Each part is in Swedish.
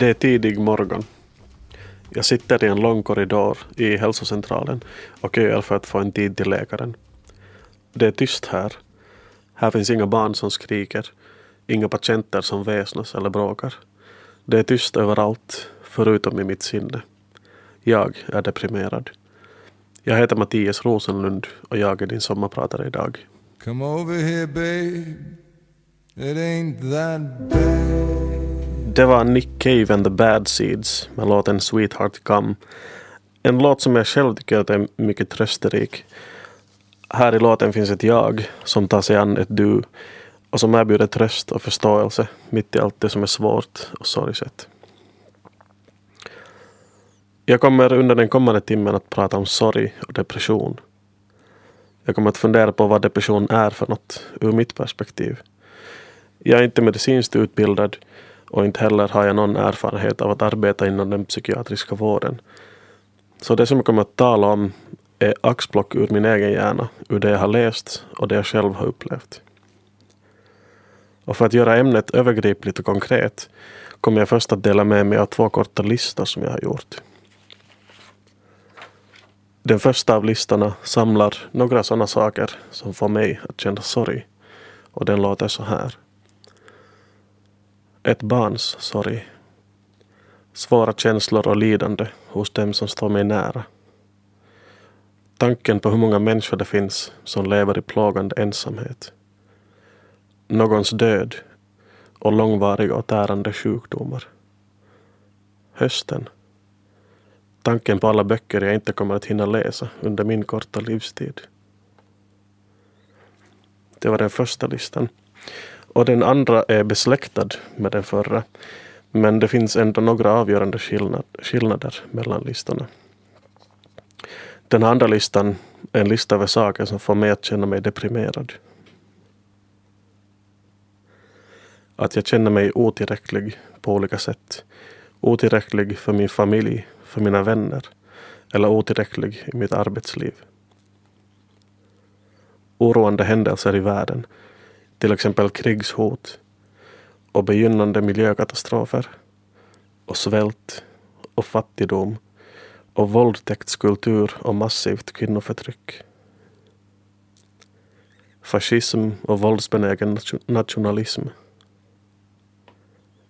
Det är tidig morgon. Jag sitter i en lång korridor i hälsocentralen och köar för att få en tid till läkaren. Det är tyst här. Här finns inga barn som skriker, inga patienter som väsnas eller bråkar. Det är tyst överallt, förutom i mitt sinne. Jag är deprimerad. Jag heter Mattias Rosenlund och jag är din sommarpratare idag. Come over here, babe. It ain't that bad. Det var Nick Cave and the Bad Seeds med låten Sweetheart Come. En låt som jag själv tycker är mycket trösterik. Här i låten finns ett jag som tar sig an ett du och som erbjuder tröst och förståelse mitt i allt det som är svårt och sorgset. Jag kommer under den kommande timmen att prata om sorg och depression. Jag kommer att fundera på vad depression är för något ur mitt perspektiv. Jag är inte medicinskt utbildad och inte heller har jag någon erfarenhet av att arbeta inom den psykiatriska vården. Så det som jag kommer att tala om är axplock ur min egen hjärna, ur det jag har läst och det jag själv har upplevt. Och för att göra ämnet övergripligt och konkret kommer jag först att dela med mig av två korta listor som jag har gjort. Den första av listorna samlar några sådana saker som får mig att känna sorg. Och den låter så här. Ett barns sorg. Svåra känslor och lidande hos dem som står mig nära. Tanken på hur många människor det finns som lever i plågande ensamhet. Någons död och långvariga och tärande sjukdomar. Hösten. Tanken på alla böcker jag inte kommer att hinna läsa under min korta livstid. Det var den första listan. Och den andra är besläktad med den förra. Men det finns ändå några avgörande skillnad, skillnader mellan listorna. Den andra listan är en lista över saker som får mig att känna mig deprimerad. Att jag känner mig otillräcklig på olika sätt. Otillräcklig för min familj, för mina vänner eller otillräcklig i mitt arbetsliv. Oroande händelser i världen till exempel krigshot och begynnande miljökatastrofer och svält och fattigdom och våldtäktskultur och massivt kvinnoförtryck. Fascism och våldsbenägen nationalism.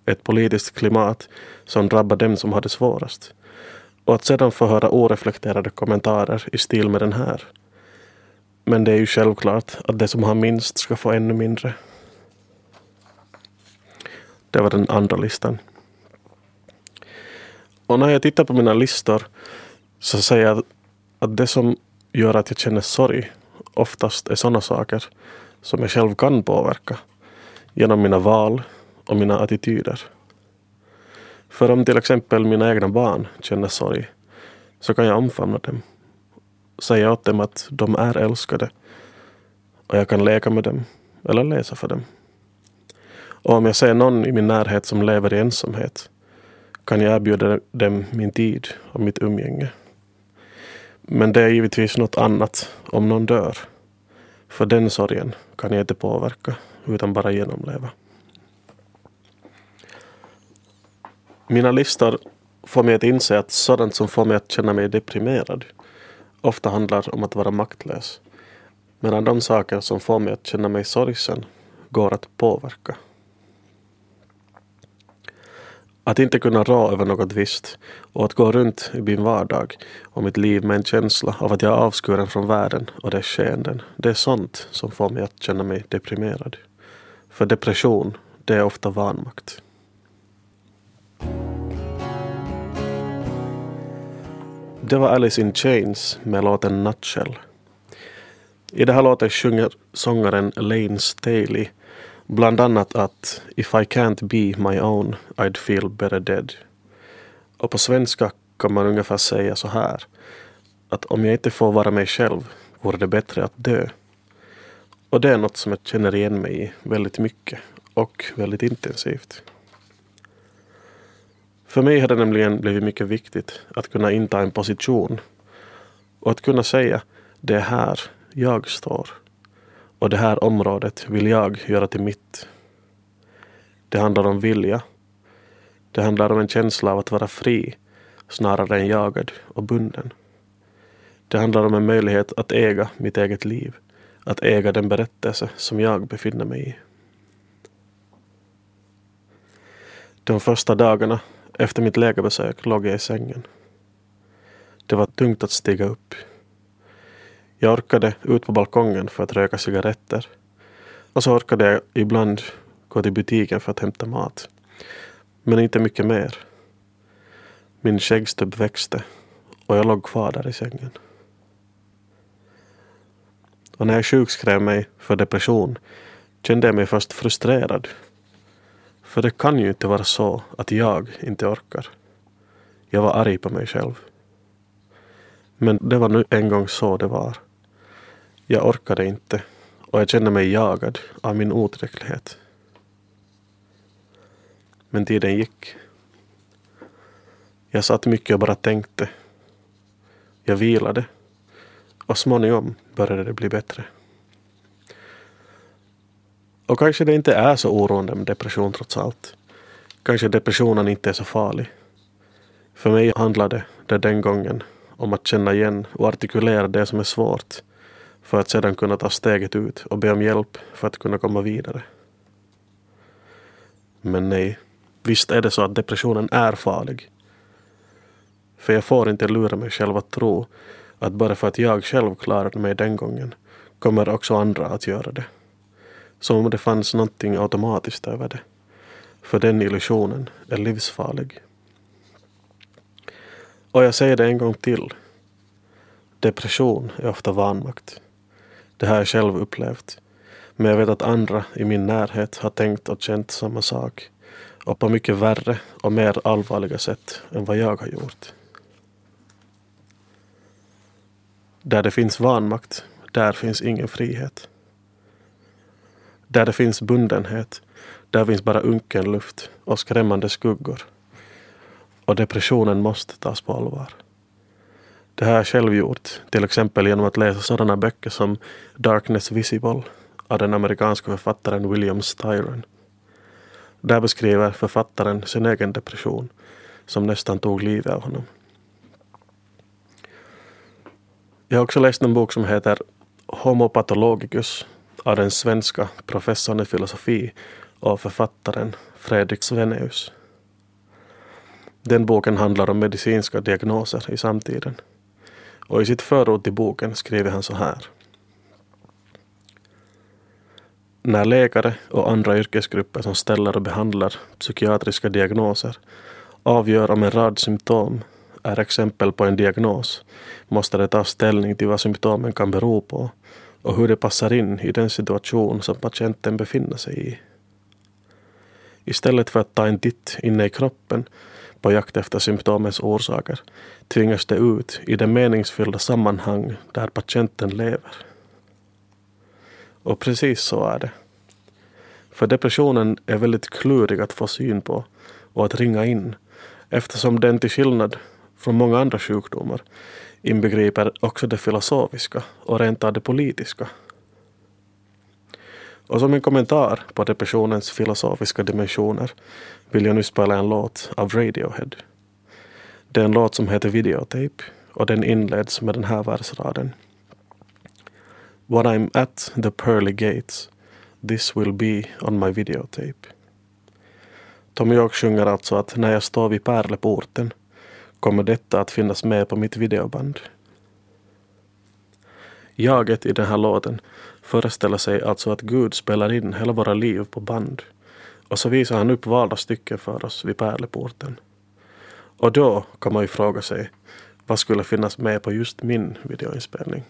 Ett politiskt klimat som drabbar dem som har det svårast. Och att sedan få höra oreflekterade kommentarer i stil med den här men det är ju självklart att det som har minst ska få ännu mindre. Det var den andra listan. Och när jag tittar på mina listor så säger jag att det som gör att jag känner sorg oftast är sådana saker som jag själv kan påverka genom mina val och mina attityder. För om till exempel mina egna barn känner sorg så kan jag omfamna dem säga åt dem att de är älskade och jag kan leka med dem eller läsa för dem. Och om jag ser någon i min närhet som lever i ensamhet kan jag erbjuda dem min tid och mitt umgänge. Men det är givetvis något annat om någon dör. För den sorgen kan jag inte påverka utan bara genomleva. Mina listor får mig att inse att sådant som får mig att känna mig deprimerad ofta handlar om att vara maktlös. Medan de saker som får mig att känna mig sorgsen går att påverka. Att inte kunna rå över något visst och att gå runt i min vardag och mitt liv med en känsla av att jag är avskuren från världen och dess skeenden. Det är sånt som får mig att känna mig deprimerad. För depression, det är ofta vanmakt. Det var Alice in Chains med låten Nutshell. I det här låten sjunger sångaren Lane Staley bland annat att If I can't be my own I'd feel better dead. Och på svenska kan man ungefär säga så här. Att om jag inte får vara mig själv vore det bättre att dö. Och det är något som jag känner igen mig i väldigt mycket och väldigt intensivt. För mig har det nämligen blivit mycket viktigt att kunna inta en position och att kunna säga det är här jag står och det här området vill jag göra till mitt. Det handlar om vilja. Det handlar om en känsla av att vara fri snarare än jagad och bunden. Det handlar om en möjlighet att äga mitt eget liv. Att äga den berättelse som jag befinner mig i. De första dagarna efter mitt läkarbesök låg jag i sängen. Det var tungt att stiga upp. Jag orkade ut på balkongen för att röka cigaretter. Och så orkade jag ibland gå till butiken för att hämta mat. Men inte mycket mer. Min skäggstubb växte och jag låg kvar där i sängen. Och när jag sjukskrev mig för depression kände jag mig först frustrerad. För det kan ju inte vara så att jag inte orkar. Jag var arg på mig själv. Men det var nu en gång så det var. Jag orkade inte och jag kände mig jagad av min otillräcklighet. Men tiden gick. Jag satt mycket och bara tänkte. Jag vilade. Och småningom började det bli bättre. Och kanske det inte är så oroande med depression trots allt. Kanske depressionen inte är så farlig. För mig handlade det den gången om att känna igen och artikulera det som är svårt för att sedan kunna ta steget ut och be om hjälp för att kunna komma vidare. Men nej, visst är det så att depressionen är farlig. För jag får inte lura mig själv att tro att bara för att jag själv klarade mig den gången kommer också andra att göra det. Som om det fanns någonting automatiskt över det. För den illusionen är livsfarlig. Och jag säger det en gång till. Depression är ofta vanmakt. Det har jag själv upplevt. Men jag vet att andra i min närhet har tänkt och känt samma sak. Och på mycket värre och mer allvarliga sätt än vad jag har gjort. Där det finns vanmakt, där finns ingen frihet. Där det finns bundenhet, där finns bara unken luft och skrämmande skuggor. Och depressionen måste tas på allvar. Det har jag själv gjort, till exempel genom att läsa sådana böcker som Darkness Visible av den amerikanska författaren William Styron. Där beskriver författaren sin egen depression som nästan tog livet av honom. Jag har också läst en bok som heter Homopatologicus av den svenska professorn i filosofi och författaren Fredrik Sveneus. Den boken handlar om medicinska diagnoser i samtiden. Och i sitt förord till boken skriver han så här. När läkare och andra yrkesgrupper som ställer och behandlar psykiatriska diagnoser avgör om en rad symptom är exempel på en diagnos måste de ta ställning till vad symptomen kan bero på och hur det passar in i den situation som patienten befinner sig i. Istället för att ta en titt inne i kroppen på jakt efter symptomens orsaker tvingas det ut i det meningsfyllda sammanhang där patienten lever. Och precis så är det. För depressionen är väldigt klurig att få syn på och att ringa in eftersom den till skillnad från många andra sjukdomar inbegriper också det filosofiska och rent av det politiska. Och som en kommentar på depressionens filosofiska dimensioner vill jag nu spela en låt av Radiohead. Det är en låt som heter Videotape och den inleds med den här versraden. When I'm at the pearly gates this will be on my videotape. Tom York sjunger alltså att när jag står vid pärleporten kommer detta att finnas med på mitt videoband. Jaget i den här låten föreställer sig alltså att Gud spelar in hela våra liv på band och så visar han upp valda stycken för oss vid pärleporten. Och då kan man ju fråga sig vad skulle finnas med på just min videoinspelning?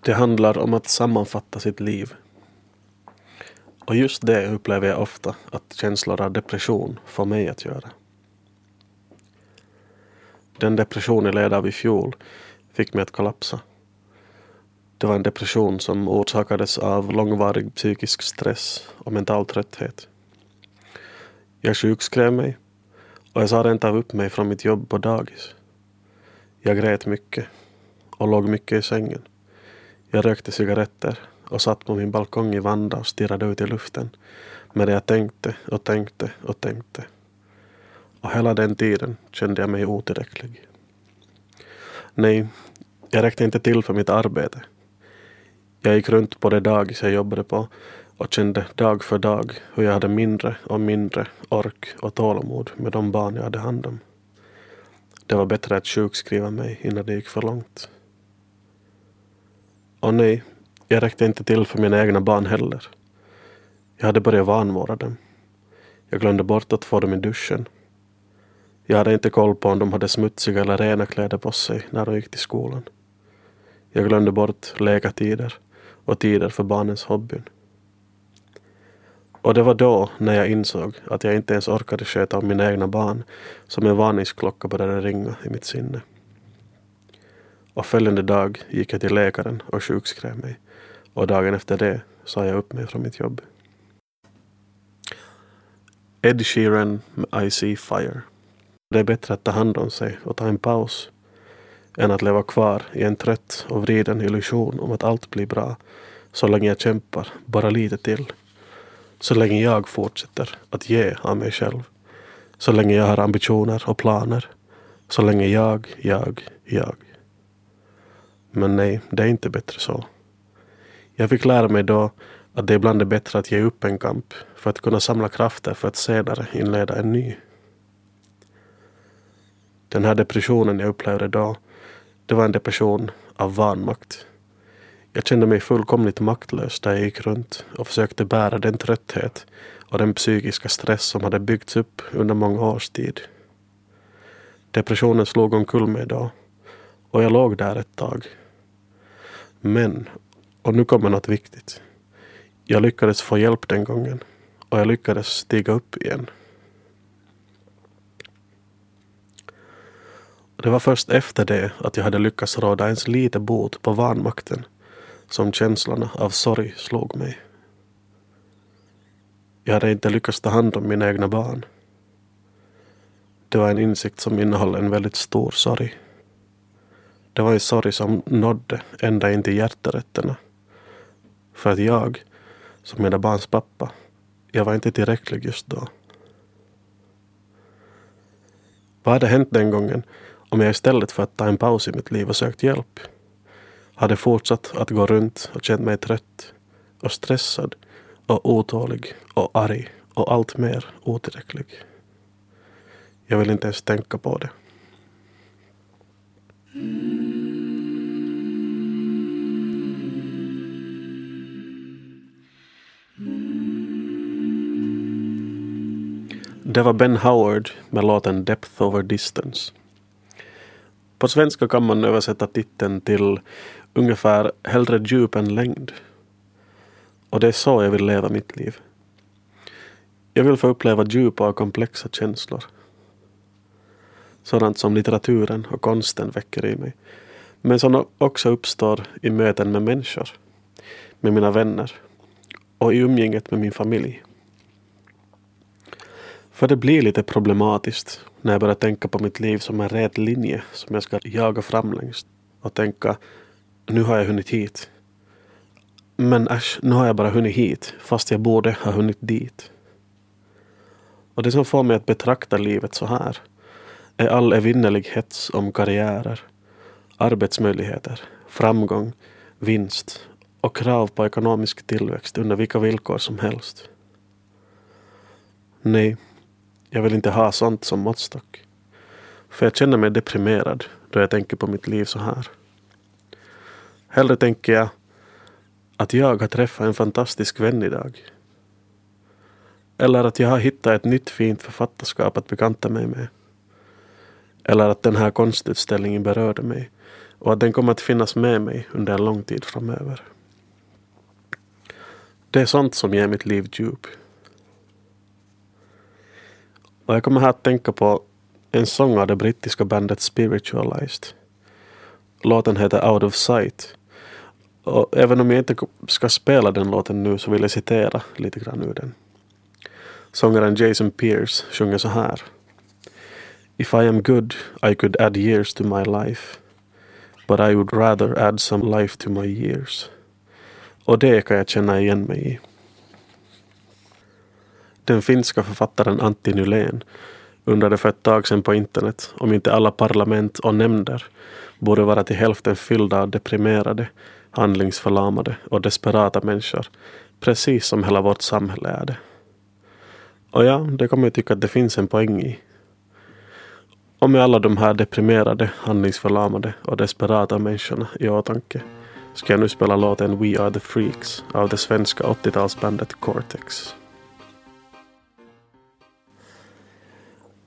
Det handlar om att sammanfatta sitt liv. Och just det upplever jag ofta att känslor av depression får mig att göra. Den depression jag led av i fjol fick mig att kollapsa. Det var en depression som orsakades av långvarig psykisk stress och mental trötthet. Jag sjukskrev mig och jag sa rent av upp mig från mitt jobb på dagis. Jag grät mycket och låg mycket i sängen. Jag rökte cigaretter och satt på min balkong i Vanda och stirrade ut i luften medan jag tänkte och tänkte och tänkte. Och hela den tiden kände jag mig otillräcklig. Nej, jag räckte inte till för mitt arbete. Jag gick runt på det dagis jag jobbade på och kände dag för dag hur jag hade mindre och mindre ork och tålamod med de barn jag hade hand om. Det var bättre att sjukskriva mig innan det gick för långt. Och nej, jag räckte inte till för mina egna barn heller. Jag hade börjat vanvårda dem. Jag glömde bort att få dem i duschen. Jag hade inte koll på om de hade smutsiga eller rena kläder på sig när de gick till skolan. Jag glömde bort lekatider och tider för barnens hobbyn. Och det var då när jag insåg att jag inte ens orkade sköta om mina egna barn som en varningsklocka började ringa i mitt sinne. Och följande dag gick jag till läkaren och sjukskrev mig och dagen efter det sa jag upp mig från mitt jobb. Ed Sheeran med I See Fire. Det är bättre att ta hand om sig och ta en paus än att leva kvar i en trött och vriden illusion om att allt blir bra så länge jag kämpar, bara lite till. Så länge jag fortsätter att ge av mig själv. Så länge jag har ambitioner och planer. Så länge jag, jag, jag. Men nej, det är inte bättre så. Jag fick lära mig då att det ibland är bättre att ge upp en kamp för att kunna samla krafter för att senare inleda en ny. Den här depressionen jag upplevde då, det var en depression av vanmakt. Jag kände mig fullkomligt maktlös där jag gick runt och försökte bära den trötthet och den psykiska stress som hade byggts upp under många års tid. Depressionen slog omkull mig då och jag låg där ett tag. Men, och nu kommer något viktigt. Jag lyckades få hjälp den gången och jag lyckades stiga upp igen. Det var först efter det att jag hade lyckats råda ens lite bot på vanmakten som känslorna av sorg slog mig. Jag hade inte lyckats ta hand om mina egna barn. Det var en insikt som innehöll en väldigt stor sorg. Det var en sorg som nådde ända in till hjärterätterna. För att jag, som mina barns pappa, jag var inte tillräcklig just då. Vad hade hänt den gången om jag istället för att ta en paus i mitt liv och sökt hjälp hade fortsatt att gå runt och känt mig trött och stressad och otålig och arg och allt mer otillräcklig. Jag vill inte ens tänka på det. Det var Ben Howard med låten Depth over distance. På svenska kan man översätta titeln till ungefär hellre djup än längd. Och det är så jag vill leva mitt liv. Jag vill få uppleva djupa och komplexa känslor. Sådant som litteraturen och konsten väcker i mig. Men som också uppstår i möten med människor. Med mina vänner. Och i umgänget med min familj. För det blir lite problematiskt när jag börjar tänka på mitt liv som en rät linje som jag ska jaga framlängs och tänka nu har jag hunnit hit. Men äsch, nu har jag bara hunnit hit fast jag borde ha hunnit dit. Och det som får mig att betrakta livet så här är all evinnerlig hets om karriärer, arbetsmöjligheter, framgång, vinst och krav på ekonomisk tillväxt under vilka villkor som helst. Nej, jag vill inte ha sånt som måttstock. För jag känner mig deprimerad då jag tänker på mitt liv så här. Hellre tänker jag att jag har träffat en fantastisk vän idag. Eller att jag har hittat ett nytt fint författarskap att bekanta mig med. Eller att den här konstutställningen berörde mig och att den kommer att finnas med mig under en lång tid framöver. Det är sånt som ger mitt liv djup. Och jag kommer här att tänka på en sång av det brittiska bandet Spiritualized. Låten heter Out of Sight. Och även om jag inte ska spela den låten nu så vill jag citera lite grann ur den. Sångaren Jason Pierce sjunger så här. If I am good I could add years to my life. But I would rather add some life to my years. Och det kan jag känna igen mig i. Den finska författaren Antti Nylén undrade för ett tag sedan på internet om inte alla parlament och nämnder borde vara till hälften fyllda av deprimerade, handlingsförlamade och desperata människor, precis som hela vårt samhälle är det. Och ja, det kommer jag tycka att det finns en poäng i. Och med alla de här deprimerade, handlingsförlamade och desperata människorna i åtanke ska jag nu spela låten We Are The Freaks av det svenska 80-talsbandet Cortex.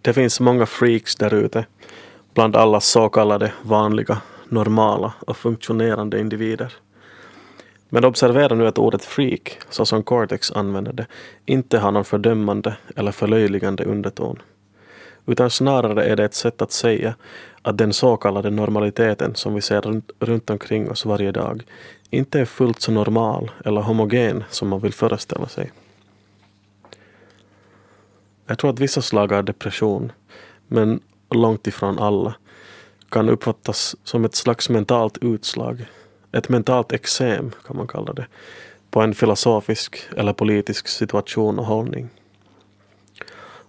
Det finns många freaks där ute, bland alla så kallade vanliga, normala och funktionerande individer. Men observera nu att ordet freak, så som Cortex använder det, inte har någon fördömande eller förlöjligande underton. Utan snarare är det ett sätt att säga att den så kallade normaliteten som vi ser runt, runt omkring oss varje dag inte är fullt så normal eller homogen som man vill föreställa sig. Jag tror att vissa slag av depression, men långt ifrån alla, kan uppfattas som ett slags mentalt utslag. Ett mentalt eksem kan man kalla det, på en filosofisk eller politisk situation och hållning.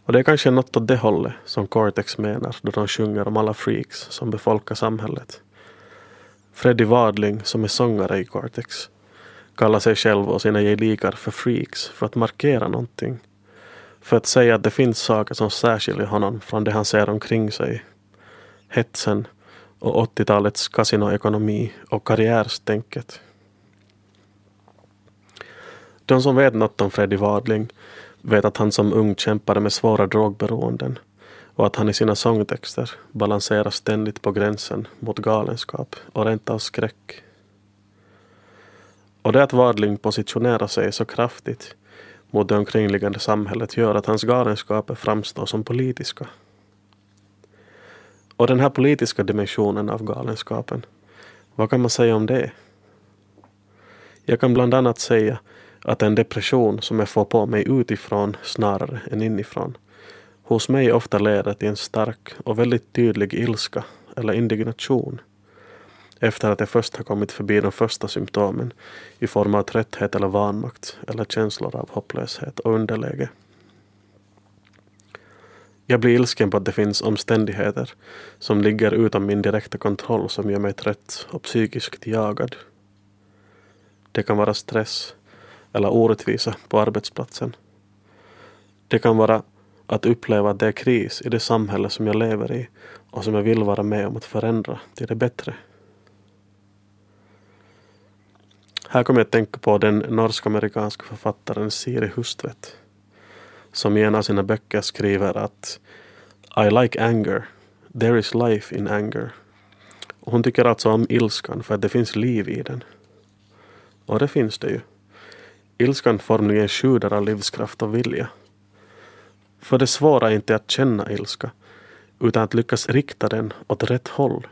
Och det är kanske något åt det hållet som Cortex menar då de sjunger om alla freaks som befolkar samhället. Freddie Wadling, som är sångare i Cortex, kallar sig själv och sina gelikar för freaks för att markera någonting. För att säga att det finns saker som särskiljer honom från det han ser omkring sig. Hetsen och 80-talets kasinoekonomi och karriärstänket. De som vet något om Freddie Wadling vet att han som ung kämpade med svåra drogberoenden och att han i sina sångtexter balanserar ständigt på gränsen mot galenskap och rent av skräck. Och det att Wadling positionerar sig så kraftigt mot det omkringliggande samhället gör att hans galenskaper framstår som politiska. Och den här politiska dimensionen av galenskapen, vad kan man säga om det? Jag kan bland annat säga att en depression som jag får på mig utifrån snarare än inifrån hos mig ofta leder till en stark och väldigt tydlig ilska eller indignation efter att jag först har kommit förbi de första symptomen i form av trötthet eller vanmakt eller känslor av hopplöshet och underläge. Jag blir ilsken på att det finns omständigheter som ligger utom min direkta kontroll som gör mig trött och psykiskt jagad. Det kan vara stress eller orättvisa på arbetsplatsen. Det kan vara att uppleva att det är kris i det samhälle som jag lever i och som jag vill vara med om att förändra till det bättre. Här kommer jag att tänka på den norsk-amerikanska författaren Siri Hustvedt som i en av sina böcker skriver att I like anger. There is life in anger. Och hon tycker alltså om ilskan för att det finns liv i den. Och det finns det ju. Ilskan formligen sjuder av livskraft och vilja. För det svåra är inte att känna ilska, utan att lyckas rikta den åt rätt håll,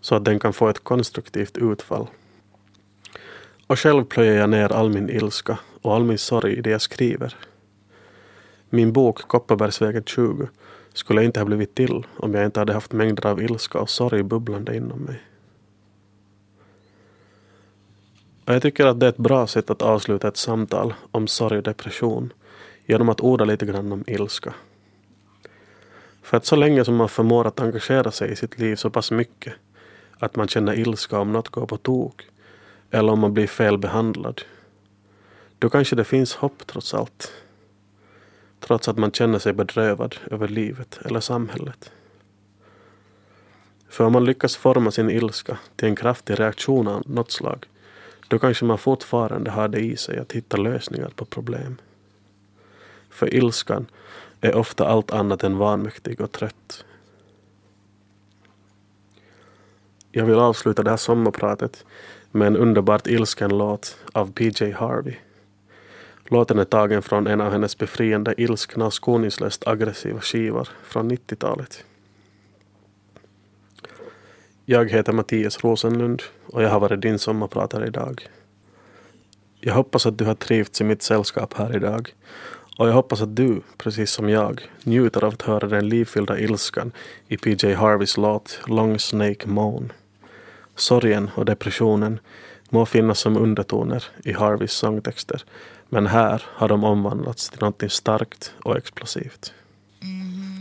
så att den kan få ett konstruktivt utfall. Och själv plöjer jag ner all min ilska och all min sorg i det jag skriver. Min bok Kopparbergsvägen 20 skulle inte ha blivit till om jag inte hade haft mängder av ilska och sorg bubblande inom mig. Och jag tycker att det är ett bra sätt att avsluta ett samtal om sorg och depression genom att orda lite grann om ilska. För att så länge som man förmår att engagera sig i sitt liv så pass mycket att man känner ilska om något går på tok eller om man blir felbehandlad då kanske det finns hopp trots allt. Trots att man känner sig bedrövad över livet eller samhället. För om man lyckas forma sin ilska till en kraftig reaktion av något slag, då kanske man fortfarande har det i sig att hitta lösningar på problem. För ilskan är ofta allt annat än vanmäktig och trött. Jag vill avsluta det här sommarpratet med en underbart ilsken låt av PJ Harvey. Låten är tagen från en av hennes befriande ilskna och skoningslöst aggressiva skivor från 90-talet. Jag heter Mattias Rosenlund och jag har varit din sommarpratare idag. Jag hoppas att du har trivts i mitt sällskap här idag och jag hoppas att du, precis som jag, njuter av att höra den livfyllda ilskan i PJ Harveys låt Long Snake Moan. Sorgen och depressionen må finnas som undertoner i Harveys sångtexter men här har de omvandlats till något starkt och explosivt. Mm.